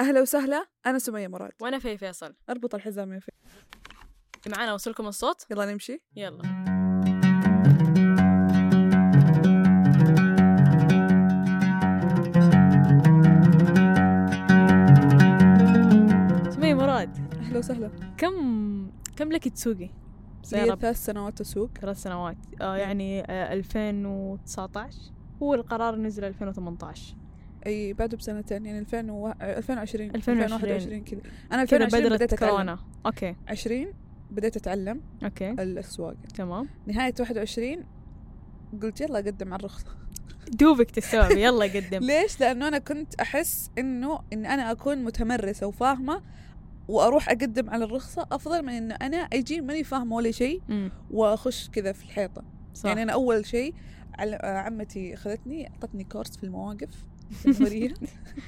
أهلا وسهلا أنا سمية مراد. وأنا في فيصل. أربط الحزام يا في معانا اوصلكم الصوت؟ يلا نمشي. يلا. سمية مراد. أهلا وسهلا. كم كم لك تسوقي؟ سيارة ثلاث سنوات أسوق. ثلاث سنوات. آه يعني آه 2019 هو القرار نزل 2018 أي بعده بسنتين يعني 2000 و... 2020 2020. 2021 كذا كذا 2020 بديت بدرت أتعلم. كورونا OK. 20 بديت أتعلم OK. الأسواق. تمام. نهاية 21 قلت يلا أقدم على الرخصة. دوبك تستوعبي يلا قدم. ليش؟ لأنه أنا كنت أحس إنه إن أنا أكون متمرسة وفاهمة وأروح أقدم على الرخصة أفضل من إنه أنا أجي ماني فاهمة ولا شيء وأخش كذا في الحيطة. صح. يعني أنا أول شيء عمتي أخذتني أعطتني course في المواقف. الجمهورية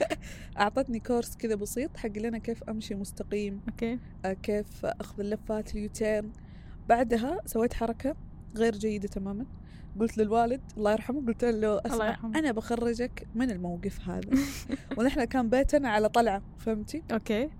أعطتني course كذا بسيط حق لنا كيف أمشي مستقيم. OK. آه، كيف أخذ اللفات ال U-turn بعدها سويت حركة غير جيدة تماما. قلت للوالد الله يرحمه قلت له أسمع يرحمه. أنا بخرجك من الموقف هذا. ونحن كان بيتنا على طلعة فهمتي؟ OK.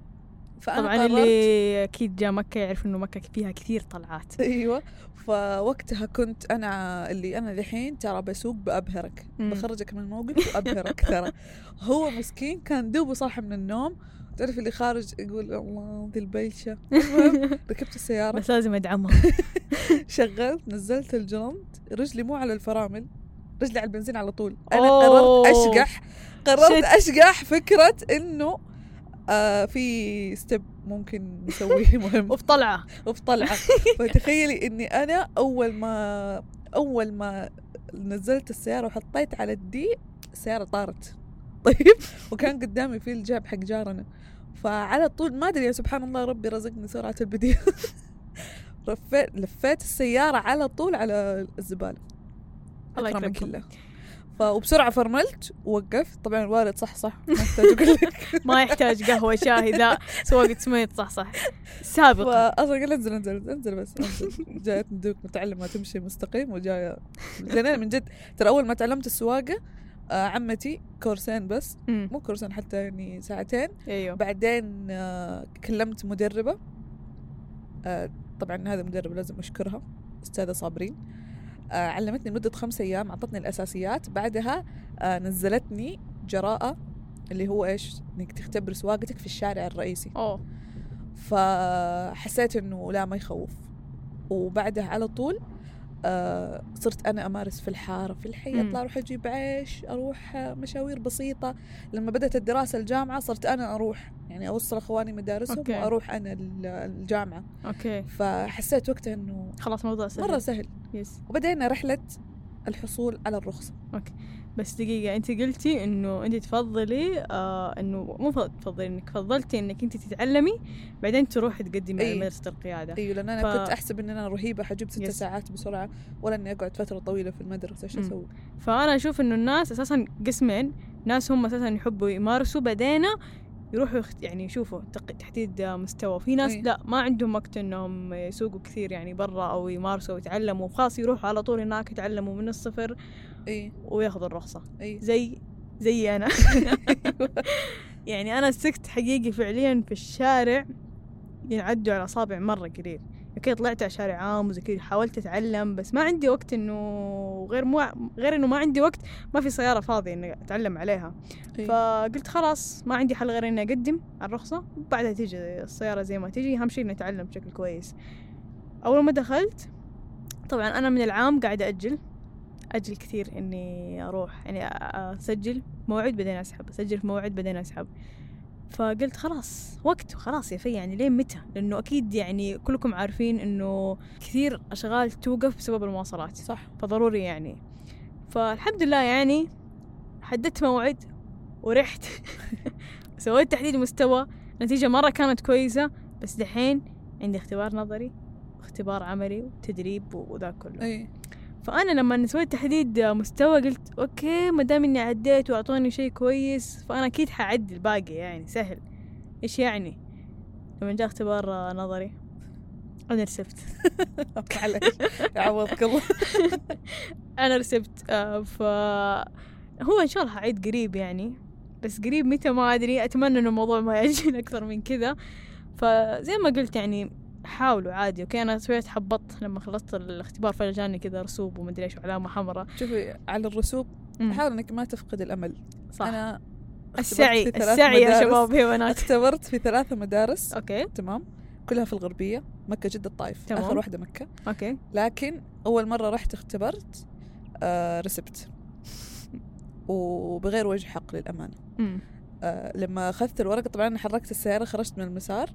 فأنا طبعا قررت اللي أكيد جاء مكة يعرف إنه مكة فيها كثير طلعات. أيوه. فوقتها كنت أنا اللي أنا ذحين ترى بسوق بأبهرك. مم. بخرجك من الموقف وأبهرك ترى. هو مسكين كان دوبه صاحي من النوم. تعرف اللي خارج يقول الله ذي المهم ركبت السيارة. بس لازم ادعمها شغلت نزلت الجرند رجلي مو على الفرامل رجلي على البنزين على طول. أنا أوه. قررت أشقح. قررت شت. أشقح فكرة إنه آه في step ممكن نسويه مهم. وفي طلعة. وفي طلعة. فتخيلي إني أنا أول ما أول ما نزلت السيارة وحطيت على ال D السيارة طارت. طيب. وكان قدامي في الجيب حق جارنا. فعلى طول ما أدري سبحان الله ربي رزقني سرعة البديهه رفيت لفيت السيارة على طول على الزبالة. الله يكرمكم. الله. وبسرعه فرملت ووقفت طبعا الوالد صح صح ما احتاج أقول لك. ما يحتاج قهوة شاي لا. سواقة سميت صح صح. سابقا. فاصلا قال انزل انزل انزل بس انزل. جاية ندوك متعلمة تمشي مستقيم لأن أنا من جد ترى أول ما تعلمت السواقة آه عمتي كورسين بس. مو كورسين حتى يعني ساعتين. أيوه. بعدين آه كلمت مدربة. آه طبعا هذا مدرب لازم أشكرها أستاذة صابرين. علمتني لمدة خمسة أيام أعطتني الأساسيات. بعدها آه نزلتني جراءة اللي هو إيش؟ إنك تختبر سواقتك في الشارع الرئيسي. أوه. فحسيت إنه لا ما يخوف. وبعدها على طول آه صرت أنا أمارس في الحارة في الحي. اطلع أروح أجيب عيش أروح آه، مشاوير بسيطة. لما بدأت الدراسة الجامعة صرت أنا أروح يعني أوصل أخواني مدارسهم OK. وأروح أنا ال- الجامعة. OK. فحسيت وقتها إنه خلاص موضوع سهل. مرة سهل. يس. وبدينا رحلة الحصول على الرخصة. بس دقيقة انت قلتي إنه انت تفضلي آه إنه مو تفضلي إنك فضلتي إنك انت تتعلمي بعدين تروحي تقدمي على أي. مدرسة القيادة أيوه لأن أنا ف- كنت أحسب إن أنا رهيبة حجيب ست. ساعات بسرعة ولا إني أقعد فترة طويلة في المدرسة إيش. أسوي فأنا أشوف إنه الناس أساسا قسمين ناس هم أساسا يحبوا يمارسوا بعدين يروحوا. يعني يشوفوا. تحديد مستوى في ناس أي. لا ما عندهم وقت إنهم يسوقوا كثير يعني برا أو يمارسوا ويتعلموا خلاص يروحوا على طول هناك يتعلموا من الصفر اي وياخذوا الرخصة. اي زي زي أنا. يعني أنا سقت حقيقي فعليا في الشارع. ينعدوا على أصابع مرة قليل okay طلعت على شارع عام وزي كذا حاولت أتعلم بس ما عندي وقت إنه غير مو غير إنه ما عندي وقت ما في سيارة فاضية إني أتعلم عليها. إي. فقلت خلاص ما عندي حل غير إني أقدم على الرخصة. وبعدها تيجي السيارة زي ما تيجي أهم شيء إني أتعلم بشكل كويس. أول ما دخلت طبعا أنا من العام قاعدة أجل. أجل كثير إني أروح يعني أسجل موعد بعدين أسحب أسجل في موعد بعدين أسحب. فقلت خلاص وقت خلاص يا في يعني لين متى؟ لأنه أكيد يعني كلكم عارفين إنه كثير أشغال توقف بسبب المواصلات. صح. فضروري يعني. فالحمد لله يعني حددت موعد ورحت. سويت تحديد مستوى. النتيجة مرة كانت كويسة بس دحين عندي اختبار نظري واختبار عملي وتدريب وذا كله. اي فأنا لما سويت تحديد مستوى قلت okay ما دام إني عديت وأعطوني شيء كويس فأنا أكيد حعدي الباقي يعني سهل. إيش يعني؟ لما جاء اختبار نظري أنا رسبت. معلش يعوضك الله. أنا رسبت. آه، ف هو إن شاء الله حعيد قريب يعني بس قريب متى ما أدري. أتمنى إنه الموضوع ما يأجل أكثر من كذا. فزي ما قلت يعني حاولوا عادي okay؟ أنا شوية حبطت لما خلصت الاختبار فجأة جاني كذا رسوب ومدري إيش وعلامة حمراء. شوفي على الرسوب. حاول إنك ما تفقد الأمل. صح. أنا السعي السعي يا. شباب هي بنات اختبرت في ثلاثة مدارس. okay. تمام. كلها في الغربية مكة جدة الطائف تمام. آخر واحدة مكة. okay. لكن أول مرة رحت اختبرت آه رسبت. وبغير وجه حق للأمانة. آه لما أخذت الورقة طبعا حركت السيارة خرجت من المسار.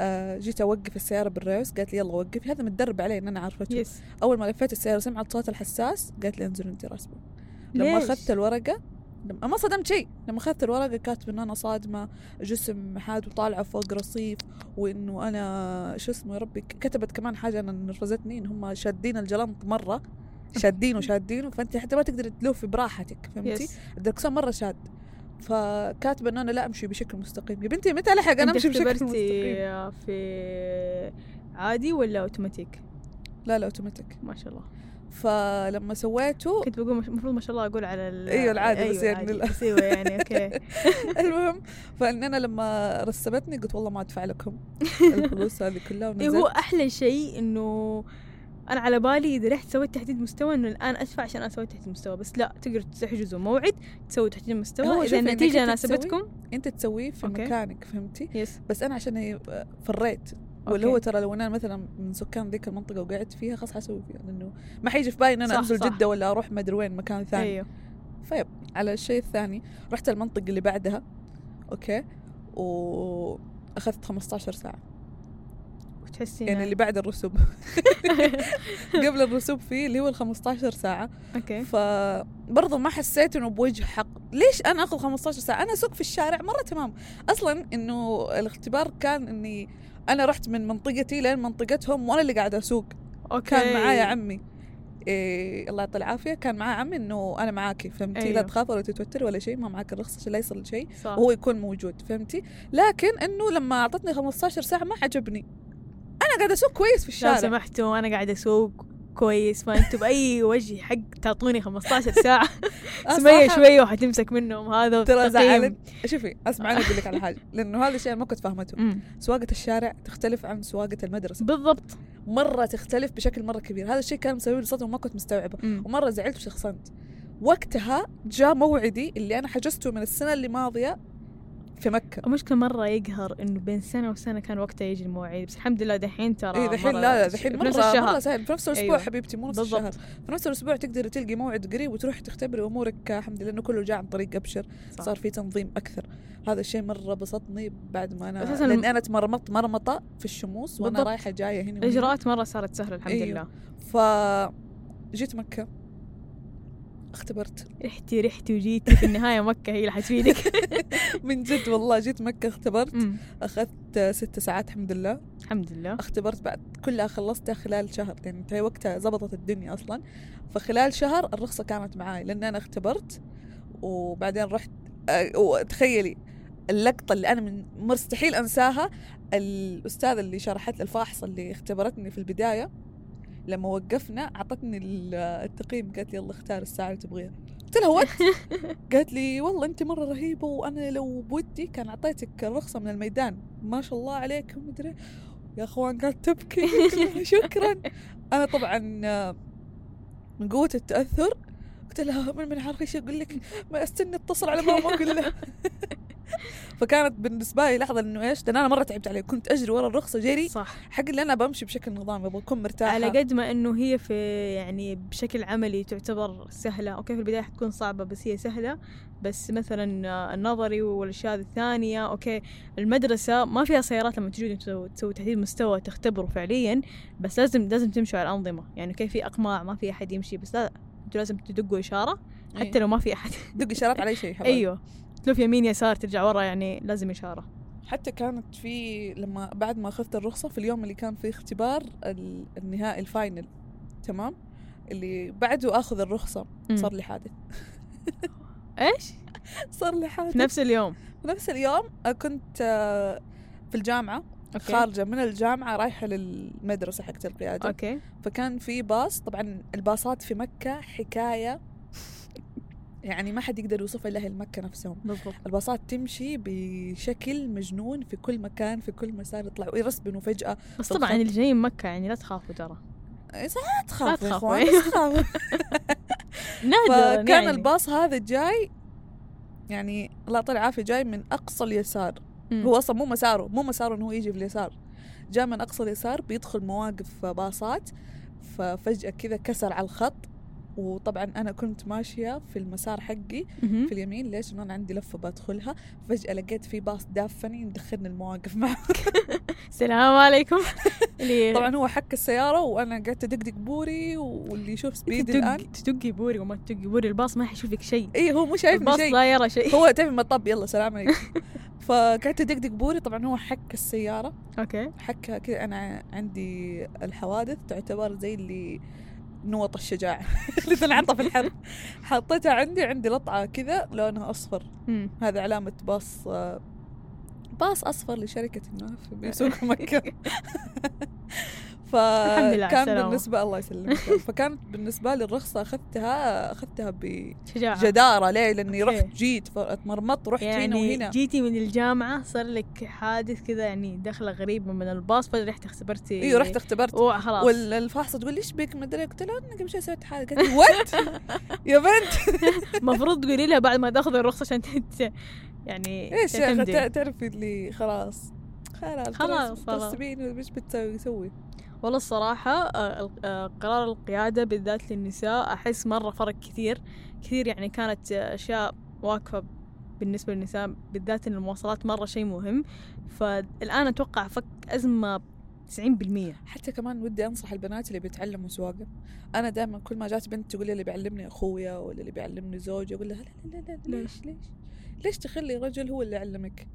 آه جيت أوقف السيارة بال reverse قالت لي يلا وقفي. هذا متدرب عليه إن أنا عارفته yes. أول ما لفيت السيارة سمعت صوت الحساس قالت لي انزل أنت راسبة لما ليش؟ أخذت الورقة لما ما صدمت شيء. لما أخذت الورقة كاتب إن أنا صادمة جسم حاد وطالعة فوق رصيف وإنه أنا شو اسمه يا ربي كتبت كمان حاجة أنا نرفزتني إن هم شادين الجلنط مرة. شادينه شادينه فأنت حتى ما تقدري تلفي براحتك فهمتي؟ yes. الدركسون مرة شاد. فكاتبة إن أنا لا أمشي بشكل مستقيم. يا بنتي متى ألحق أنا أنت أمشي بشكل مستقيم؟ في عادي ولا أوتوماتيك؟ لا لا أوتوماتيك. ما شاء الله. فلما سويته كنت بقول المفروض ما شاء الله أقول على ال أيوة العادي، بس أيوة يعني العادي. لا. بس أيوه يعني okay. المهم فإن أنا لما رسبتني قلت والله ما أدفع لكم الفلوس هذه كلها إيه هو ونزلت. أحلى شيء إنه أنا على بالي إذا رحت سويت تحديد مستوى إنه الآن أدفع عشان أنا سويت تحديد مستوى بس لا تقدروا تحجزوا موعد تسوي تحديد مستوى إذا إنك النتيجة أنت ناسبتكم. أنت تسويه في okay. مكانك فهمتي؟ yes بس أنا عشان هي فريت. واللي هو ترى لو أنا مثلا من سكان ذيك المنطقة وقعدت فيها خلاص حسوي فيها لأنه ما حيجي في بالي إن أنا أنزل. جدة ولا أروح ما أدري وين مكان ثاني. أيوه. فيب على الشيء الثاني رحت المنطقة اللي بعدها okay؟ وأخذت 15 ساعة. وتحسين يعني اللي بعد الرسوب. قبل الرسوب فيه اللي هو ال 15 ساعة. okay. فبرضه ما حسيت إنه بوجه حق. ليش أنا آخذ 15 ساعة؟ أنا أسوق في الشارع مرة تمام. أصلا إنه الاختبار كان إني أنا رحت من منطقتي لين منطقتهم وأنا اللي قاعدة أسوق. أوكي. كان معايا عمي. إيه الله يعطيه العافية. كان معاه عمي إنه أنا معاكي فهمتي؟ أيوه. لا. تخاف ولا تتوتري ولا شيء ما معك الرخصة عشان لا يصير شيء. وهو يكون موجود فهمتي؟ لكن إنه لما أعطتني 15 ساعة ما عجبني. أنا قاعدة أسوق كويس في لو الشارع. سمحتوا أنا قاعدة أسوق كويس. فانتوا بأي وجه حق تعطوني 15 ساعة. آه، سمية صح. شوية وحتمسك منهم. هذا ترى. زعلت. شوفي أسمع أنا أقول لك على حاجة لأنه هذا الشيء ما كنت فاهمته. سواقة الشارع تختلف عن سواقة المدرسة. بالضبط. مرة تختلف بشكل مرة كبير. هذا الشيء كان مسوي لي صدمه وما كنت مستوعبة. ومرة زعلت وشخصنت. وقتها جاء موعدي اللي أنا حجزته من السنة اللي ماضية في مكة المشكلة مرة يقهر انه بين سنة وسنة كان وقتها يجي المواعيد بس الحمد لله دحين ترى اي دحين مرة لا لا دحين الشهر مرة سهل في نفس الأسبوع أيوة. حبيبتي مو نفس بالضبط. الشهر في نفس الأسبوع تقدري تلقي موعد قريب وتروحي تختبري أمورك الحمد لله إنه كله جاء عن طريق أبشر صح. صار في تنظيم أكثر هذا الشيء مرة بسطني بعد ما أنا لأن الم- أنا تمرمطت مرمطة في الشموس وأنا. رايحة جاية هنا. الإجراءات مرة صارت سهلة الحمد أيوة. لله ف جيت مكة اختبرت. رحتي رحتي وجيتي في النهاية مكة هي اللي حتفيدك. من جد والله جيت مكة اختبرت. أخذت ست ساعات الحمد لله. الحمد لله. اختبرت بعد كلها خلصتها خلال شهر يعني هي وقتها زبطت الدنيا أصلا. فخلال شهر الرخصة كانت معاي لأن أنا اختبرت. وبعدين رحت أه، وتخيلي اللقطة اللي أنا من مستحيل أنساها الأستاذة اللي شرحت الفاحصة اللي اختبرتني في البداية. لما وقفنا أعطتني ال- التقييم قالت لي يلا اختار الساعة اللي تبغيها. قلت لها وات قالت لي والله أنت مرة رهيبة وأنا لو بودي كان أعطيتك الرخصه من الميدان. ما شاء الله عليك ومدري يا أخوان قالت تبكي. شكرا. أنا طبعا من قوة التأثر قلت لها من من عارف إيش أقول لك ما أستني اتصل على ماما أقول لها. فكانت بالنسبة لي لحظة إنه إيش لأن أنا مرة تعبت عليه كنت أجري ورا الرخصة جري. صح. حق اللي أنا بمشي بشكل نظامي أبغى أكون مرتاحة. على قد ما إنه هي في يعني بشكل عملي تعتبر سهلة okay في البداية حتكون صعبة بس هي سهلة. بس مثلا النظري والأشياء الثانية okay المدرسة ما فيها سيارات لما تجوا تسوي تحديد مستوى تختبروا فعليا بس لازم لازم تمشوا على الأنظمة. يعني كيف في أقماع ما في أحد يمشي بس لا أنتوا لازم تدقوا إشارة حتى أيوة. لو ما في أحد. دق إشارات على أي شيء. أيوه. تلف يمين يسار ترجع ورا يعني لازم إشارة. حتى كانت في لما بعد ما أخذت الرخصة في اليوم اللي كان فيه اختبار ال- النهائي الفاينل تمام؟ اللي بعده أخذ الرخصة مم. صار لي حادث. إيش؟ صار لي حادث. في نفس اليوم. في نفس اليوم آه، كنت آه، في الجامعة okay. خارجة من الجامعة رايحة للمدرسة حقت القيادة. okay. فكان في باص طبعا الباصات في مكة حكاية يعني ما حد يقدر يوصفها إلا أهل مكة نفسهم بالضبط الباصات تمشي بشكل مجنون في كل مكان في كل مسار يطلعوا ويرسبنوا فجاه بس طبعا. اللي جايين مكة يعني لا تخافوا ترى إيه لا تخافوا يا. إخوان لا تخافوا فكان يعني. الباص هذا جاي يعني الله يعطيه العافية جاي من أقصى اليسار. هو أصلا مو مساره مو مساره إنه هو يجي في اليسار جاء من أقصى اليسار بيدخل مواقف باصات ففجأة كذا كسر على الخط وطبعا أنا كنت ماشية في المسار حقي. في اليمين ليش؟ أنا عندي لفة بدخلها. فجأة لقيت في باص دافني مدخلني المواقف معه السلام عليكم. طبعا هو حك السيارة وأنا قعدت أدقدق بوري واللي يشوف speed الان تدق تدقي بوري وما تدقي بوري الباص ما حيشوفك شيء. اي هو مو شايفني الباص شيء. لا يرى شيء. هو تعرف مطب يلا سلام عليكم. فقعدت أدقدق بوري. طبعا هو حك السيارة. okay. حكها كذا. أنا عندي الحوادث تعتبر زي اللي نوط الشجاعة. اللي تنعطى في الحرب. حطيتها عندي عندي لطعة كذا لونها أصفر. هذا علامة باص باص أصفر لشركة ما بيسوق مكة. الحمد لله فكان. بالنسبة الله يسلمك. فكانت بالنسبة لي الرخصة أخذتها أخذتها شجاعة. بجدارة ليه؟ لأني okay. رحت جيت اتمرمطت رحت هنا يعني وهنا. جيتي من الجامعة صار لك حادث كذا يعني دخلة غريبة من الباص فجأة رحت اختبرتي أيوه رحت اختبرت وخلاص والفاحصة تقول ليش بك؟ مدري قلت لها أنا قبل شوي سويت حاجة قالت what يا بنت. المفروض تقولي لها بعد ما تاخذ الرخصة عشان يعني إيش تعرفي اللي خلاص. خلاص خلاص، خلاص. إيش بتسوي؟ سوي. والله الصراحة آه، آه، قرار القيادة بالذات للنساء أحس مرة فرق كثير. كثير يعني كانت أشياء واقفة بالنسبة للنساء بالذات إن المواصلات مرة شيء مهم. فالآن أتوقع فك أزمة 90% حتى كمان ودي أنصح البنات اللي بيتعلموا سواقة. أنا دائما كل ما جات بنت تقول لي اللي بيعلمني أخويا ولا اللي بيعلمني زوجي أقول لها لا لا لا, لا ليش ليش؟ ليش تخلي رجل هو اللي يعلمك؟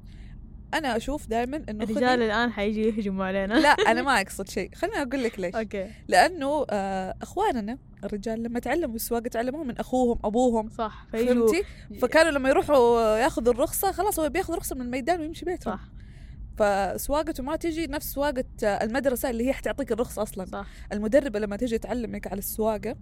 أنا أشوف دائما إنه الرجال الآن حيجي يهجموا علينا. لا أنا ما أقصد شيء. خليني أقول لك ليش. أوكي. لأنه آه، أخواننا الرجال لما تعلموا السواقة تعلموها من أخوهم أبوهم. صح فهمتي؟ فكانوا لما يروحوا ياخذوا الرخصة خلاص هو بياخذ رخصة من الميدان ويمشي بيتهم. صح. فسواقته ما تجي نفس سواقة آه، المدرسة اللي هي حتعطيك الرخصة أصلا. صح. المدربة لما تجي تعلمك على السواقة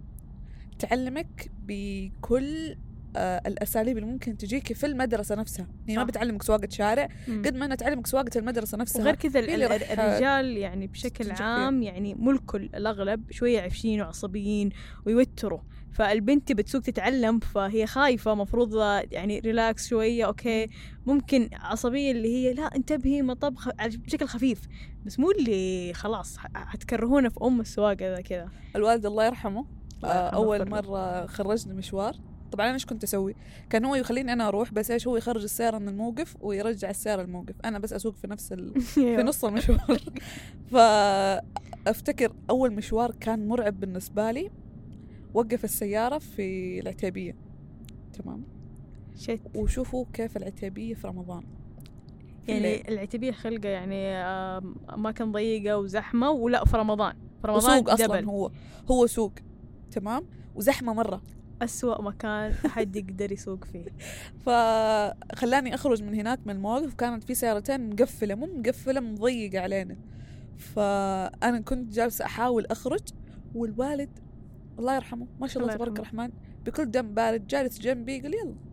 تعلمك بكل الأساليب اللي ممكن تجيك في المدرسة نفسها. هي ما صح. بتعلمك سواقة شارع. قد ما انها تعلمك سواقة المدرسة نفسها. وغير كذا الرجال يعني بشكل. عام يعني ملك الأغلب شوية عفشين وعصبيين ويوتروا. فالبنت بتسوق تتعلم فهي خايفة مفروض يعني relax شوية okay. ممكن عصبية اللي هي لا انتبهي مطب خ... بشكل خفيف. بس مو اللي خلاص حتكرهونا في أم السواقة ذا كذا. الوالد الله يرحمه. الله آه، له. مرة خرجني مشوار. طبعا أنا إيش كنت أسوي؟ كان هو يخليني أنا أروح بس إيش هو يخرج السياره من الموقف ويرجع السياره الموقف. أنا بس أسوق في نفس ال... في نص المشوار. فافتكر أول مشوار كان مرعب بالنسبة لي. وقف السيارة في العتيبية. تمام؟ شت. وشوفوا كيف العتيبية في رمضان. يعني العتبية خلقة يعني أماكن ضيقة وزحمة ولا في رمضان. في رمضان وسوق جبل. هو. هو سوق. تمام؟ وزحمة مرة. أسوأ مكان أحد يقدر يسوق فيه. فخلاني أخرج من هناك من المواقف كانت في سيارتين مقفلة مو مقفلة مضيقة علينا. فأنا كنت جالسة أحاول أخرج والوالد الله يرحمه ما شاء الله الله تبارك. الرحمن بكل دم بارد جالس جنبي قال يلا.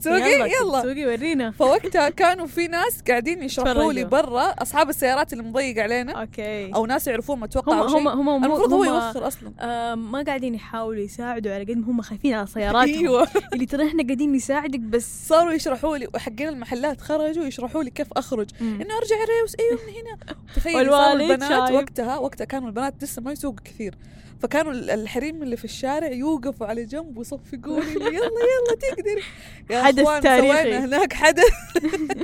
تسوقي يلا. سوقي ورينا. فوقتها كانوا في ناس قاعدين يشرحوا لي. برا أصحاب السيارات اللي مضيق علينا. أوكي. أو ناس يعرفون أتوقع هم هم هم المفروض هو يوخر أصلا. آه ما قاعدين يحاولوا يساعدوا على قد ما هم خايفين على سياراتهم. أيوه. اللي ترى إحنا قاعدين نساعدك بس. صاروا يشرحوا لي وحقين المحلات خرجوا يشرحوا لي كيف أخرج. إنه أرجع ريوس أيوه من هنا. تخيل البنات شايف. وقتها وقتها كانوا البنات لسه ما يسوقوا كثير. فكانوا ال- الحريم اللي في الشارع يوقفوا على جنب ويصفقوا لي يلا يلا تقدري. يا حدث تاريخي. سوينا هناك حدث.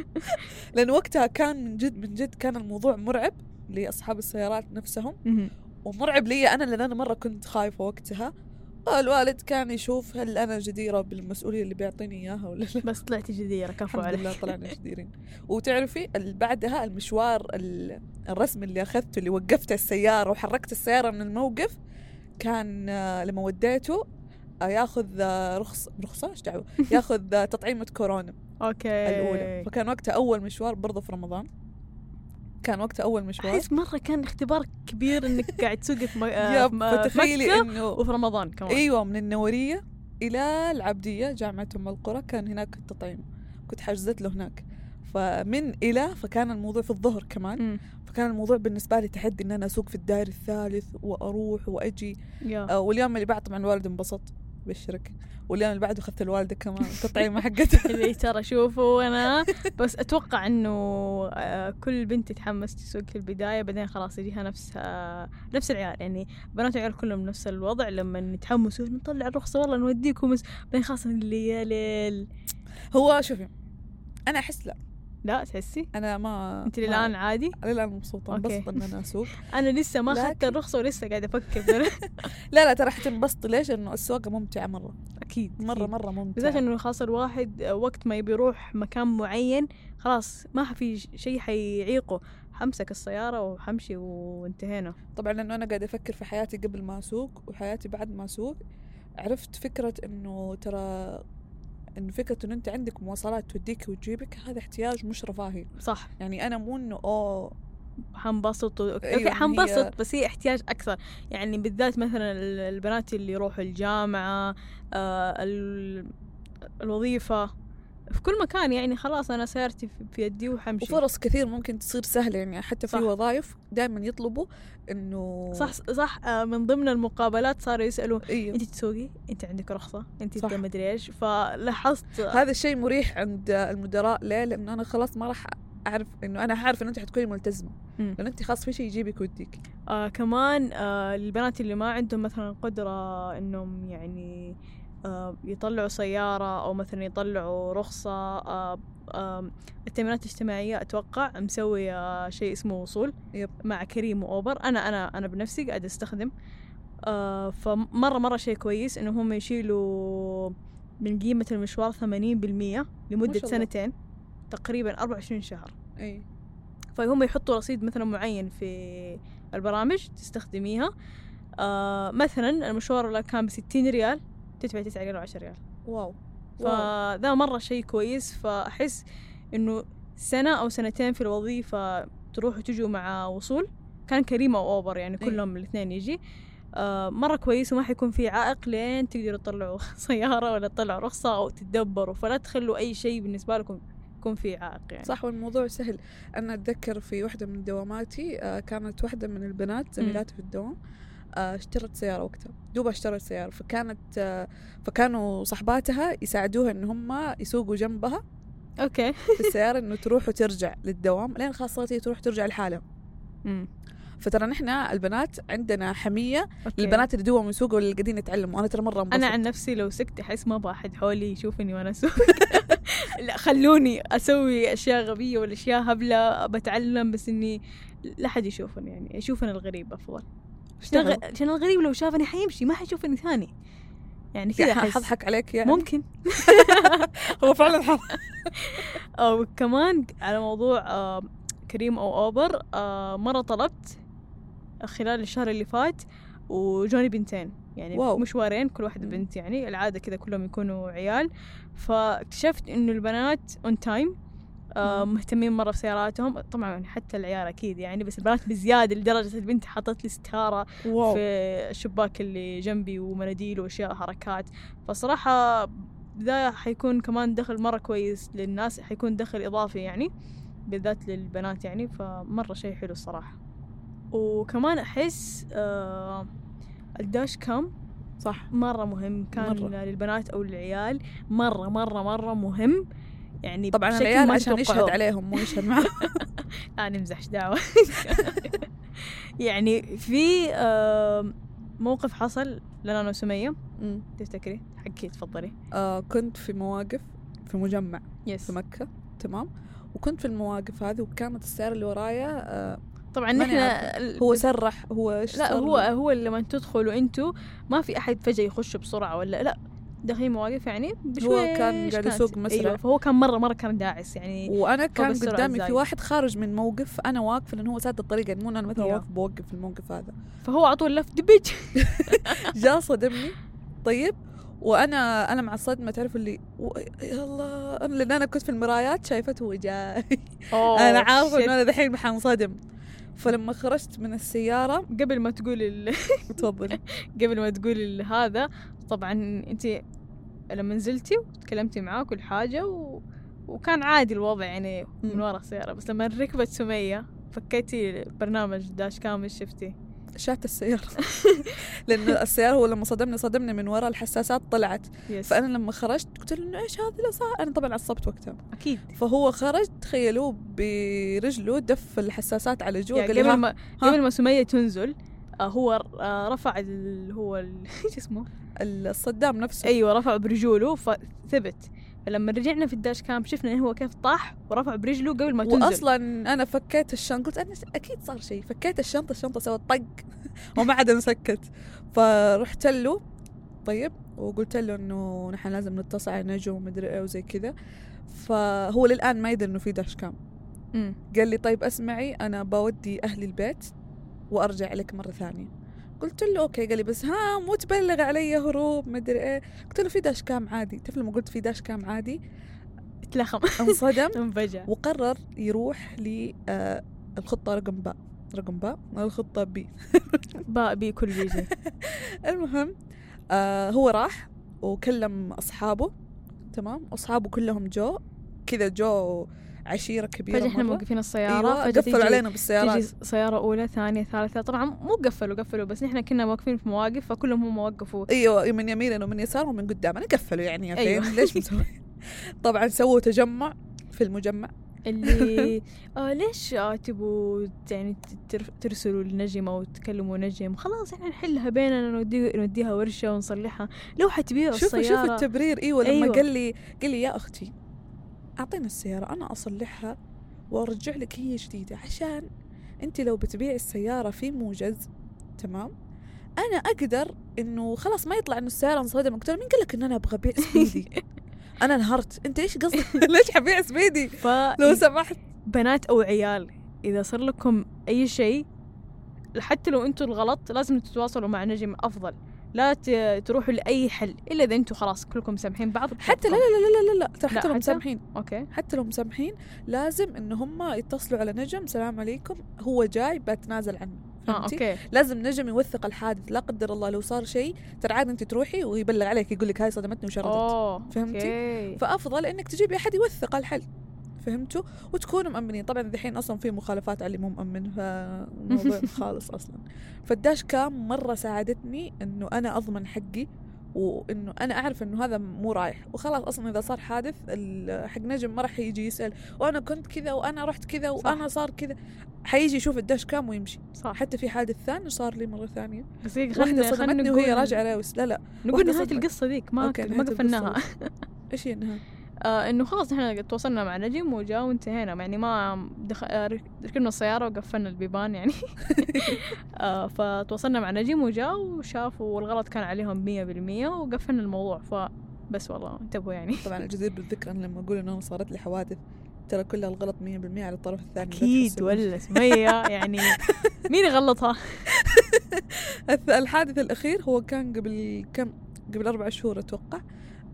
لأن وقتها كان من جد من جد كان الموضوع مرعب لأصحاب السيارات نفسهم. ومرعب لي أنا لأن أنا مرة كنت خايفة وقتها. الوالد كان يشوف هل أنا جديرة بالمسؤولية اللي بيعطيني إياها ولا لا. بس طلعتي جديرة كفو الحمد عليك. لله طلعنا جديرين. وتعرفي بعدها المشوار ال- الرسمي اللي أخذته اللي وقفت السيارة وحركت السيارة من الموقف كان آه، لما وديته آه، ياخذ آه، رخص رخصة؟ إيش دعوة؟ ياخذ تطعيمه كورونا أوكي. الأولى. فكان وقتها أول مشوار برضه في رمضان. كان وقتها أول مشوار. أحس مرة كان اختبار كبير إنك قاعد تسوقي في, م... في م- فتخيلي إنه وفي رمضان كمان. أيوه من النورية إلى العبدية جامعة أم القرى كان هناك التطعيم. كنت حجزت له هناك. فمن إلى فكان الموضوع في الظهر كمان. مم. فكان الموضوع بالنسبة لي تحدي إن أنا أسوق في الدائري الثالث وأروح وأجي. يا. آه، واليوم اللي بعد طبعا الوالد انبسط بشرك واليوم اللي بعده أخذت الوالدة كمان التطعيمه حقتها. اللي ترى شوفوا أنا. بس أتوقع إنه آه، كل بنت تتحمس تسوق في البداية بعدين خلاص يجيها نفس آه، نفس العيال. يعني بنات العيال كلهم نفس الوضع لما يتحمسوا نطلع الرخصة والله نوديكم. بعدين خلاص اللي يا ليل هو شوفي أنا أحس لا. لا تحسي؟ أنا ما أنت ما- الان عادي؟ للان مبسوطة. انبسط ان أنا أسوق. أنا لسه ما اخذت لكن- الرخصة ولسه قاعدة أفكر. لا لا ترى حتنبسطي ليش؟ انه السواقة ممتعة مرة. أكيد مرة. مرة ممتعة. بالذات إنه خلاص الواحد وقت ما يبي يروح مكان معين خلاص ما في شيء حيعيقه. حمسك السيارة وحمشي وانتهينا. طبعا لأنه أنا قاعدة أفكر في حياتي قبل ما أسوق وحياتي بعد ما أسوق. عرفت فكرة إنه ترى انه فكرة إنه أنت عندك مواصلات توديك وتجيبك هذا احتياج مش رفاهي. صح. يعني أنا مو إنه أوه. حنبسط و... أيوة، أوكي هي- حنبسط بس هي احتياج أكثر. يعني بالذات مثلا ال- البنات اللي يروحوا الجامعة آه ال... الوظيفة. في كل مكان يعني خلاص أنا سيارتي في- يدي وحمشي. وفرص كثير ممكن تصير سهلة يعني حتى في صح. وظائف دائما يطلبوا إنه صح صح. آه من ضمن المقابلات صاروا يسألوا إيوه. انت تسوقي؟ أنت عندك رخصة؟ أنت. ما ادري إيش؟ فلاحظت. هذا الشيء مريح عند المدراء ليه؟ لأنه أنا خلاص ما راح أعرف إنه أنا عارف إنه أنت حتكوني ملتزمة. مم. لأنه أنت خلاص في شيء يجيبك ويديك. آه كمان آه البنات اللي ما عندهم مثلا قدرة إنهم يعني يطلعوا سيارة أو مثلا يطلعوا رخصة آه آه التأمينات الاجتماعية أتوقع مسوي آه شيء اسمه وصول يب. مع كريم وأوبر أنا أنا أنا بنفسي قاعدة أستخدم آه فمرة مرة شيء كويس إنه هم يشيلوا من قيمة المشوار ثمانين بالمية لمدة. سنتين تقريبا أربعة وعشرين شهر أي فهم يحطوا رصيد مثلا معين في البرامج تستخدميها آه مثلا المشوار اللي كان بستين ريال تدفع تسعة ريال وعشرة ريال. واو. فذا مرة شيء كويس. فأحس إنه سنة أو سنتين في الوظيفة تروحوا تجوا مع وصول. كان كريم أو أوبر يعني إيه. كلهم الاثنين يجي. آه مرة كويس وما حيكون في عائق لين تقدروا تطلعوا سيارة ولا تطلعوا رخصة أو تتدبروا. فلا تخلوا أي شيء بالنسبة لكم يكون في عائق يعني. صح والموضوع سهل. أنا أتذكر في واحدة من دواماتي آه، كانت واحدة من البنات زميلاتي في الدوام. اشترت سيارة وقتها دوبها اشترت سيارة. فكانت فكانوا صحباتها يساعدوها إن هم يسوقوا جنبها okay. في السيارة إنه تروح وترجع للدوام لين خلاص صارت هي تروح ترجع لحالها. فترى نحن البنات عندنا حمية okay. للبنات اللي دوام يسوقوا واللي قاعدين يتعلموا. أنا ترى مرة انبسط أنا عن نفسي لو سكت أحس ما أبغى أحد حولي يشوفني وأنا أسوق. لا خلوني أسوي أشياء غبية ولا أشياء هبلة بتعلم بس إني لا حد يشوفني يعني يشوفني الغريب أفضل. اشتغل. عشان الغريب لو شافني حيمشي ما حيشوفني ثاني يعني كذا حضحك عليك يعني ممكن هو فعلا حظ أو كمان على موضوع آه، كريم أو أوبر آه، مرة طلبت خلال الشهر اللي فات وجوني بنتين يعني wow. مشوارين كل واحدة. بنت يعني العادة كذا كلهم يكونوا عيال فاكتشفت إنه البنات on time. مهتمين مرة في سياراتهم طبعا حتى العيال أكيد يعني بس البنات بزيادة لدرجة البنت حطت لي ستارة wow. في الشباك اللي جنبي ومناديل وأشياء حركات. فصراحة ذا حيكون كمان دخل مرة كويس للناس حيكون دخل إضافي يعني بالذات للبنات يعني فمرة شيء حلو الصراحة. وكمان أحس آه الداش كام صح. مرة مهم كان مرة. للبنات أو للعيال. مرة مرة مرة مهم. يعني طبعا العيال ما عشان يشهد. عليهم مو يشهد معهم لا نمزح إيش دعوة. يعني في موقف حصل لنا أنا وسمية مم. تفتكري؟ حكي تفضلي. آه كنت في مواقف في مجمع يس في مكة. تمام. وكنت في المواقف هذه وكانت السيارة اللي ورايا آه طبعا نحن هو سرح هو إيش لا هو؟ هو لما تدخلوا أنتوا ما في أحد فجأة يخش بسرعة ولا لا. داخلين مواقف يعني بشويش كان قاعد. يسوق مسرع. أيوه فهو كان مرة مرة كان داعس يعني وأنا كان قدامي في. واحد خارج من موقف أنا واقفة لأنه هو ساد الطريق يعني مو أنا مثلا يا. واقف بوقف في الموقف هذا فهو على طول لف دبج جاء صدمني طيب وأنا أنا مع الصدمة تعرف اللي و... يا الله أنا لأن أنا كنت في المرايات شايفته هو جاي أنا عارفة إنه أنا دحين حنصدم فلما خرجت من السيارة قبل ما تقول ال... تفضلي قبل ما تقول هذا طبعا أنت لما نزلتي وتكلمتي معاه كل حاجة و... وكان عادي الوضع يعني من. ورا السيارة بس لما ركبت سمية فكيتي برنامج داش كام إيش شفتي؟ شات السيارة. لأنه السيارة هو لما صدمني صدمني من ورا الحساسات طلعت. يس فأنا لما خرجت قلت له إنه إيش هذا؟ اللي صار أنا طبعا عصبت وقتها. أكيد. فهو خرج تخيلوا برجله دف الحساسات على جوا يعني قبل ما قبل ما سمية تنزل هو آه رفع ال... هو. إيش اسمه؟ الصدام نفسه. أيوه رفع برجوله فثبت. فلما رجعنا في الداش كام شفنا إنه هو كيف طاح ورفع برجله قبل ما تنزل. واصلا أنا فكيت الشنطة قلت أنا أكيد صار شيء فكيت الشنطة الشنطة سوت طق وما عاد انسكت فرحت له طيب وقلت له إنه نحن لازم نتصل على نجم ومدري إيه وزي كذا. فهو للآن ما يدري إنه في داش كام. قال لي طيب أسمعي أنا بودي أهلي البيت. وأرجع لك مرة ثانية. قلت له okay قال لي بس ها مو تبلغ علي هروب مدري إيه. قلت له في dash cam عادي. تعرف لما قلت في dash cam عادي؟ اتلخم انصدم. انفجع. وقرر يروح للخطة رقم باء. رقم باء. الخطة B. باء B كل بيجي المهم آه هو راح وكلم أصحابه. تمام؟ أصحابه كلهم جو. كذا جو عشيرة كبيرة فجأة إحنا. موقفين السيارة أيوة قفلوا علينا بالسيارات. تيجي سيارة أولى ثانية ثالثة. طبعا مو قفلوا قفلوا بس نحن كنا واقفين في مواقف فكلهم هم وقفوا. أيوه من يميننا ومن يسارنا ومن قدامنا قفلوا يعني يا أيوة. فين ليش مسوي طبعا سووا تجمع في المجمع. اللي آه ليش آه تبوا يعني تر- ترسلوا لنجمة وتكلموا نجم؟ خلاص إحنا نحلها بيننا نودي نوديها ورشة ونصلحها. لو حتبيعوا شوفوا السيارة. شوفوا التبرير. أيوه لما أيوة. قال لي قال لي يا أختي أعطينا السيارة أنا أصلحها وأرجع لك هي جديدة عشان أنت لو بتبيعي السيارة في موجز تمام؟ أنا أقدر إنه خلاص ما يطلع إنه السيارة انصدم قلت مين قال لك ان أنا أبغى أبيع سبيدي؟ أنا انهرت أنت إيش قصدك؟ ليش حبيع سبيدي؟ لو سمحت. فبنات أو عيال إذا صار لكم أي شيء حتى لو أنتوا الغلط لازم تتواصلوا مع نجم أفضل. لا تروحوا لأي حل إلا إذا أنتوا خلاص كلكم سامحين بعض حتى لا لا لا لا لا, لا. حتى لو؟ مسامحين okay حتى لو مسامحين لازم إن هم يتصلوا على نجم سلام عليكم هو جاي بتنازل عنه آه؟ okay لازم نجم يوثق الحادث لا قدر الله لو صار شيء ترى عادي أنت تروحي ويبلغ عليك يقول لك هاي صدمتني وشردت فهمتي؟ okay. فأفضل إنك تجيبي أحد يوثق الحل فهمتوا؟ وتكونوا مأمنين. طبعا الحين أصلا في مخالفات على اللي مو مأمن فالموضوع خالص أصلا. فالداش كام مرة ساعدتني إنه أنا أضمن حقي وإنه أنا أعرف إنه هذا مو رايح. وخلاص أصلا إذا صار حادث حق نجم ما راح يجي يسأل وأنا كنت كذا وأنا رحت كذا وأنا صار كذا. حيجي يشوف الداش كام ويمشي. صح. حتى في حادث ثاني صار لي مرة ثانية. بس واحدة صدمتني وهي راجعة راوس لا لا. نقول صدمت. القصة ذيك ما ما قفلناها. إيش هي النهاية؟ آه إنه خلاص نحن تواصلنا مع نجم وجاء وانتهينا. يعني ما دخل آه، رك- ركبنا السيارة وقفلنا البيبان يعني. آه فتواصلنا مع نجم وجاء وشافوا والغلط كان عليهم مية بالمية وقفلنا الموضوع. فبس والله انتبهوا يعني. طبعا الجدير بالذكر أنا لما أقول إنه صارت لي حوادث ترى كلها الغلط 100% على الطرف الثاني أكيد. ولا سمية يعني. مين يغلطها؟ الث- الحادث الأخير هو كان قبل كم قبل أربع شهور أتوقع.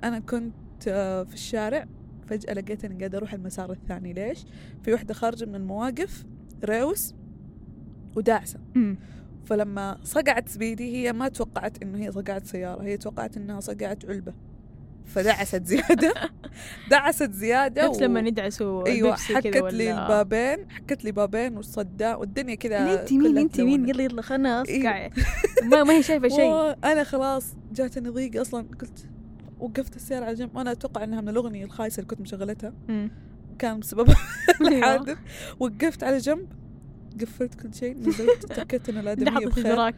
أنا كنت آه، في الشارع فجأة لقيت إني قاعدة أروح المسار الثاني. ليش؟ في وحدة خارجة من المواقف ريوس وداعسة. فلما صقعت سبيدي هي ما توقعت إنه هي صقعت سيارة هي توقعت إنها صقعت علبة. فدعست زيادة. دعست زيادة نفس لما ندعسوا أيوه حكت لي البابين حكت لي بابين والصداع والدنيا كذا انت مين انت مين. يلا يلا خلنا إيه. اصقع ما ما هي شايفة شيء. أنا خلاص جاتني ضيق أصلا. قلت وقفت السيارة على جنب. وأنا أتوقع إنها من الأغنية الخايسة اللي كنت مشغلتها. كان بسبب الحادث. وقفت على جنب. قفلت كل شيء. نزلت. تأكدت إن الآدمية بخير.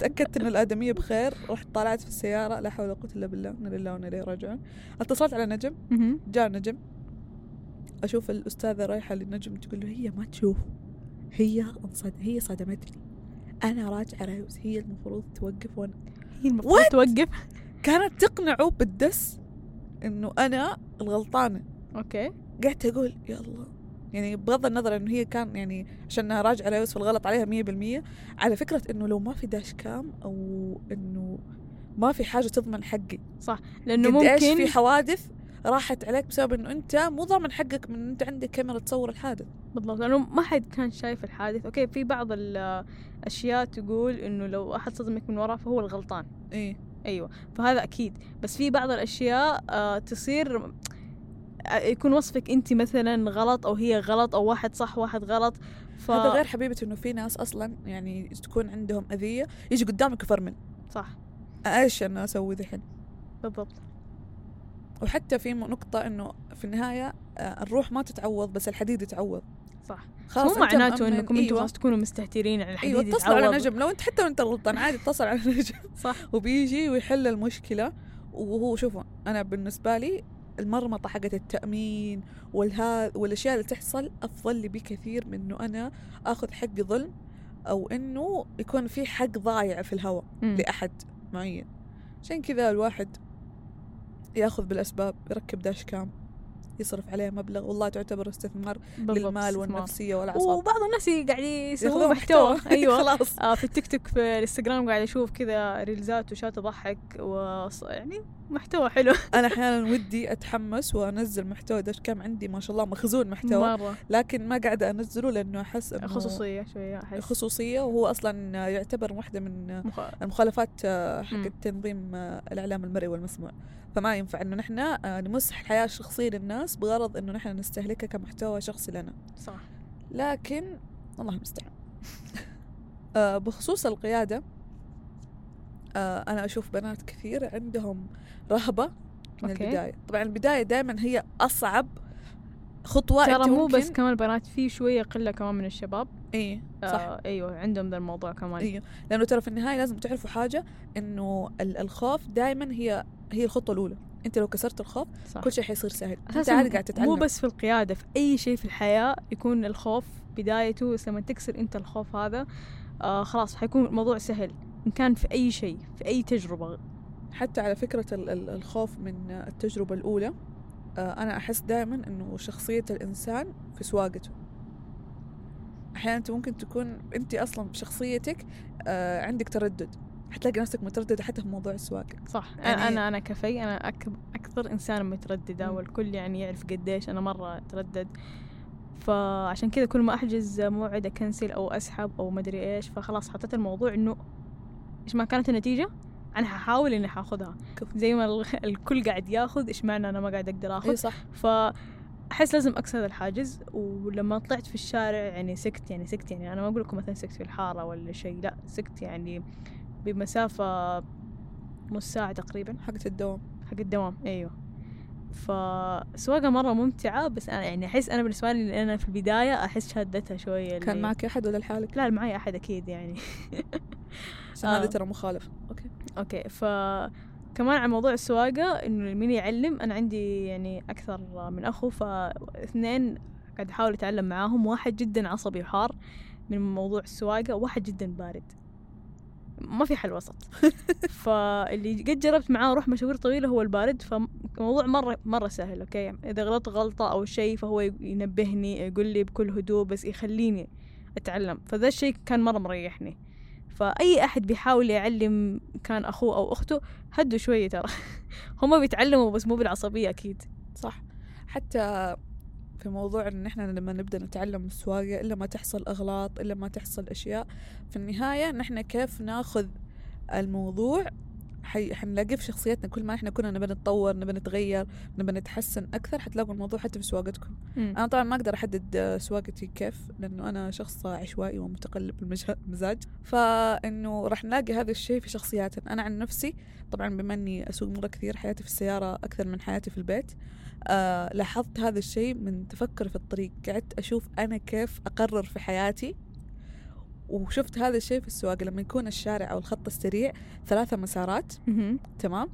تأكدت إن الآدمية بخير. رحت طلعت في السيارة. لا حول ولا قوة إلا بالله. إنا لله وإنا إليه راجعون. اتصلت على نجم. جاء نجم. أشوف الأستاذة رايحة للنجم. تقول له هي ما تشوف. هي انصد هي صدمتني. راجعة رايوس هي المفروض توقف وأنا هي المفروض توقف. كانت تقنعه بالدس إنه أنا الغلطانة. okay. قعدت أقول يا الله يعني بغض النظر إنه هي كان يعني عشانها راجعة ريوس فالغلط عليها مية بالمية على فكرة إنه لو ما في dash cam أو إنه ما في حاجة تضمن حقي. لأنه قد إيش ممكن في حوادث راحت عليك بسبب إنه أنت مو ضامن حقك من إن أنت عندك كاميرا تصور الحادث. بالضبط. لأنه ما حد كان شايف الحادث. okay في بعض الأشياء تقول إنه لو أحد صدمك من وراء فهو الغلطان. إيه. أيوه فهذا أكيد. بس في بعض الأشياء آه تصير آه، يكون وصفك أنت مثلا غلط أو هي غلط أو واحد صح واحد غلط ف... هذا غير حبيبتي إنه في ناس أصلا يعني تكون عندهم أذية يجي قدامك يفرمل. صح. أيش أنا أسوي ذحين؟ بالضبط. وحتى في نقطة إنه في النهاية آه، الروح ما تتعوض بس الحديد يتعوض. صح. خلاص مو معناته إنكم أنتم أيوة. خلاص تكونوا مستهترين على الحديد أيوه اتصل على. نجم. لو أنت حتى لو انت غلطان عادي اتصل على نجم. صح. وبيجي ويحل المشكلة وهو شوفوا أنا بالنسبة لي المرمطة حقت التأمين والها والأشياء اللي تحصل أفضل لي بكثير من إنه أنا آخذ حقي ظلم أو إنه يكون في حق ضايع في الهواء مم. لأحد معين. عشان كذا الواحد ياخذ بالأسباب يركب داش كام. يصرف عليه مبلغ والله تعتبر استثمار للمال استثمار. والنفسية والأعصاب. وبعض الناس قاعد يسوون محتوى. أيوه. خلاص. آه في التيك توك في الإنستغرام قاعد أشوف كذا ريلزات وشات تضحك و يعني محتوى حلو. أنا أحيانا ودي أتحمس وأنزل محتوى داش كام عندي ما شاء الله مخزون محتوى مرة. لكن ما قاعدة أنزله لأنه أحس إنه خصوصية شوية أحس. خصوصية وهو أصلا يعتبر واحدة من مخ... المخالفات آه، حق. تنظيم آه، الإعلام المرئي والمسموع. فما ينفع إنه نحن آه، نمسح الحياة الشخصية للناس بغرض إنه نحن نستهلكها كمحتوى شخصي لنا. صح. لكن الله المستعان. آه، بخصوص القيادة آه، أنا أشوف بنات كثير عندهم رهبة من أوكي. البداية. طبعا البداية دائما هي أصعب خطوة ترى مو بس كمان البنات في شوية قلة كمان من الشباب. إيه صح. آه أيوه عندهم ذا الموضوع كمان. أيوه لأنه ترى في النهاية لازم تعرفوا حاجة إنه ال- الخوف دائما هي هي الخطوة الأولى. أنت لو كسرت الخوف صح. كل شيء حيصير سهل. أنت قاعد تتعلم. مو بس في القيادة في أي شيء في الحياة يكون الخوف بدايته. بس لما تكسر أنت الخوف هذا آه خلاص حيكون الموضوع سهل إن كان في أي شيء في أي تجربة. حتى على فكرة ال- ال- الخوف من التجربة الأولى آه، أنا أحس دائما إنه شخصية الإنسان في سواقته. أحيانا أنت ممكن تكون أنت أصلا بشخصيتك آه، عندك تردد. حتلاقي نفسك مترددة حتى في موضوع السواقة. صح. يعني- أنا أنا كفي أنا أك أكثر إنسان مترددة. والكل يعني يعرف قديش أنا مرة أتردد. فعشان كذا كل ما أحجز موعد أكنسل أو أسحب أو مدري إيش فخلاص حطيت الموضوع إنه إيش ما كانت النتيجة؟ أنا ححاول إني حاخذها. زي ما ال- الكل قاعد ياخذ إيش معنى أنا ما قاعد أقدر آخذ؟ إي صح. فأحس لازم هذا الحاجز ولما طلعت في الشارع يعني سكت يعني سكت يعني أنا ما أقول لكم مثلا سكت في الحارة ولا شيء لا سكت يعني بمسافة نص ساعة تقريبا. حقت الدوام. حق الدوام أيوه. فسواقة مرة ممتعة بس أنا يعني أحس أنا بالنسبة لي أنا في البداية أحس شادتها شوية كان معك أحد ولا لحالك؟ لا معي أحد أكيد يعني. عشان آه. هذا ترى مخالف. أوكي ف كمان على موضوع السواقة إنه مين يعلم؟ أنا عندي يعني أكثر من أخو فاثنين قاعد أحاول أتعلم معاهم. واحد جدا عصبي وحار من موضوع السواقة وواحد جدا بارد. ما في حل وسط. فاللي قد جربت معاه أروح مشاوير طويلة هو البارد فالموضوع مرة مرة سهل أوكي؟ إذا غلطت غلطة أو شيء فهو ينبهني يقول لي بكل هدوء بس يخليني أتعلم. فذا الشيء كان مرة مريحني. فأي أحد بيحاول يعلم كان أخوه أو أخته هدوا شوية ترى هم بيتعلموا بس مو بالعصبية أكيد صح حتى في موضوع إن إحنا لما نبدأ نتعلم السواقه إلا ما تحصل أغلاط إلا ما تحصل أشياء في النهاية نحن كيف ناخذ الموضوع. حنلاقيه في شخصيتنا كل ما إحنا كنا نبى نتطور نبى نتغير نبى نتحسن أكثر حتلاقوا الموضوع حتى في سواقتكم. أنا طبعا ما أقدر أحدد سواقتي كيف لأنه أنا شخص عشوائي ومتقلب المزاج فإنه راح نلاقي هذا الشيء في شخصياتنا. أنا عن نفسي طبعا بما إني أسوق مرة كثير حياتي في السيارة أكثر من حياتي في البيت آه لاحظت هذا الشيء من تفكري في الطريق. قعدت أشوف أنا كيف أقرر في حياتي. وشفت هذا الشيء في السواقة لما يكون الشارع أو الخط السريع ثلاثة مسارات. تمام؟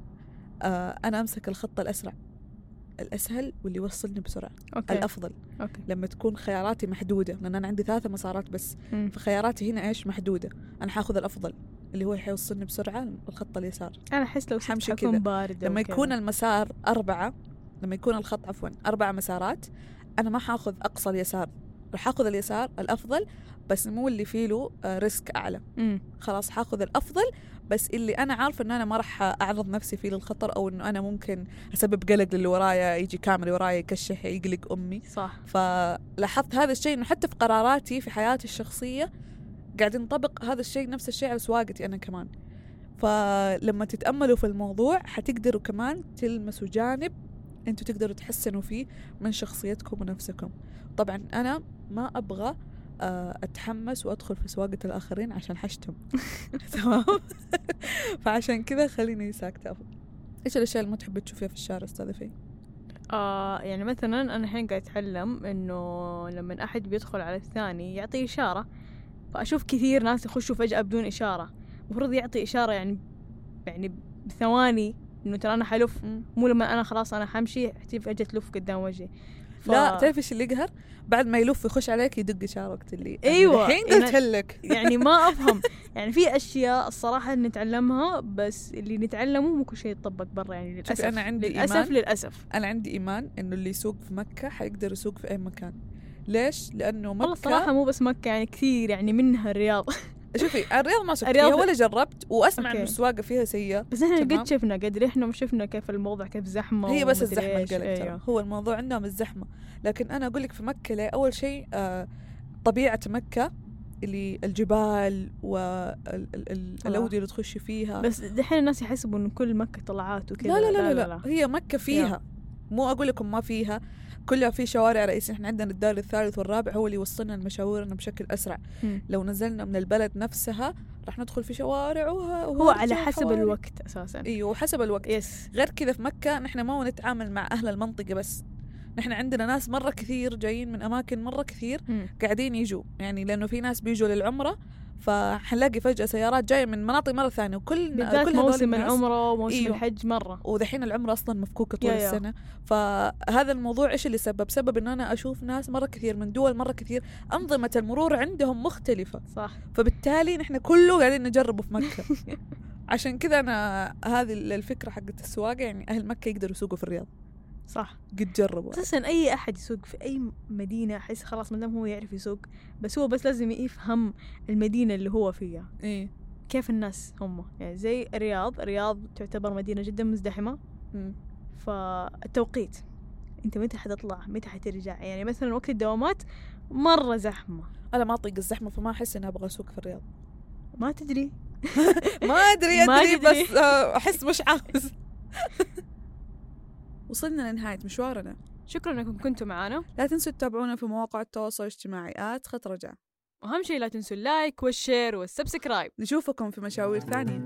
آه أنا أمسك الخط الأسرع الأسهل واللي يوصلني بسرعة okay. الأفضل. okay. لما تكون خياراتي محدودة لأن أنا عندي ثلاثة مسارات بس. مم. فخياراتي هنا إيش؟ محدودة. أنا حاخذ الأفضل اللي هو حيوصلني بسرعة الخط اليسار. أنا أحس لو حمشي كذا. بارد لما يكون المسار أربعة لما يكون الخط عفوا أربع مسارات أنا ما حاخذ أقصى اليسار. راح أخذ اليسار الأفضل بس مو اللي فيه له آه، ريسك أعلى. خلاص حاخذ الأفضل بس اللي أنا عارفة إن أنا ما راح أعرض نفسي فيه للخطر أو إنه أنا ممكن أسبب قلق للي ورايا يجي كامل ورايا يكشح يقلق أمي. صح. فلاحظت هذا الشيء إنه حتى في قراراتي في حياتي الشخصية قاعد ينطبق هذا الشيء نفس الشيء على سواقتي أنا كمان. فلما تتأملوا في الموضوع حتقدروا كمان تلمسوا جانب أنتوا تقدروا تحسنوا فيه من شخصيتكم ونفسكم. طبعا أنا ما أبغى أتحمس وأدخل في سواقة الآخرين عشان حشتم تمام؟ فعشان كذا خليني ساكتة. إيش الأشياء اللي ما تحبي تشوفيها في الشارع أستاذة في؟ آه يعني مثلا أنا الحين قاعد أتعلم إنه لما أحد بيدخل على الثاني يعطي إشارة. فأشوف كثير ناس يخشوا فجأة بدون إشارة. المفروض يعطي إشارة يعني يعني بثواني. إنه ترى أنا حلف. مو لما أنا خلاص أنا حمشي تجي فجأة تلف قدام وجهي. ف... لا تعرف إيش اللي يقهر؟ بعد ما يلف يخش عليك يدق وقت اللي أيوه الحين قلت لك يعني ما أفهم. يعني في أشياء الصراحة نتعلمها بس اللي نتعلمه مو كل شيء يطبق برا يعني للأسف. أنا عندي للأسف إيمان. للأسف. أنا عندي إيمان إنه اللي يسوق في مكة حيقدر يسوق في أي مكان. ليش؟ لأنه مكة والله الصراحة مو بس مكة يعني كثير يعني منها الرياض. شوفي الرياض ما سكت الرياض- فيها ولا جربت وأسمع. إنه السواقة فيها سيئة. بس إحنا. قد شفنا قد إحنا شفنا كيف الموضوع كيف زحمة هي بس الزحمة. القلق ترى أيوه. هو الموضوع عندهم الزحمة. لكن أنا أقول لك في مكة ليه أول شيء آه طبيعة مكة اللي الجبال والأودية اللي تخشي فيها. بس دحين الناس يحسبوا انه كل مكة طلعات وكذا. لا لا لا, لا, لا, هي مكة فيها. مو أقول لكم ما فيها. كلها في شوارع رئيسية إحنا عندنا الدار الثالث والرابع هو اللي يوصلنا لمشاورنا بشكل أسرع مم. لو نزلنا من البلد نفسها راح ندخل في شوارع. هو على حسب وحواري. الوقت أساسا أيوه حسب الوقت يس غير كذا في مكة نحن ما نتعامل مع أهل المنطقة بس نحن عندنا ناس مرة كثير جايين من أماكن مرة كثير مم. قاعدين يجوا يعني لأنه في ناس بيجوا للعمرة فحنلاقي فجأة سيارات جاية من مناطق مرة ثانية وكل بالذات موسم العمره وموسم أيوه. الحج مرة. ودحين العمرة أصلا مفكوكة طول يا يا. السنة. فهذا الموضوع إيش اللي سبب؟ سبب إن أنا أشوف ناس مرة كثير من دول مرة كثير أنظمة المرور عندهم مختلفة. صح. فبالتالي نحن كله قاعدين نجربه في مكة. عشان كذا أنا هذه الفكرة حقت السواقة يعني أهل مكة يقدروا يسوقوا في الرياض. صح. قد جربوا أساسا أي أحد يسوق في أي مدينة أحس خلاص ما دام هو يعرف يسوق بس هو بس لازم يفهم المدينة اللي هو فيها. إيه. كيف الناس هم؟ يعني زي الرياض الرياض تعتبر مدينة جدا مزدحمة. مم. فالتوقيت أنت متى حتطلع؟ متى حترجع؟ يعني مثلا وقت الدوامات مرة زحمة. أنا ما أطيق الزحمة فما أحس إني أبغى أسوق في الرياض. ما تدري. ما أدري تدري. بس آه، أحس مش عاوز. وصلنا لنهاية مشوارنا. شكرا إنكم كنتوا معنا لا تنسوا تتابعونا في مواقع التواصل الاجتماعي at خط رجع. وأهم شيء لا تنسوا ال like وال share وال subscribe. نشوفكم في مشاوير ثانية.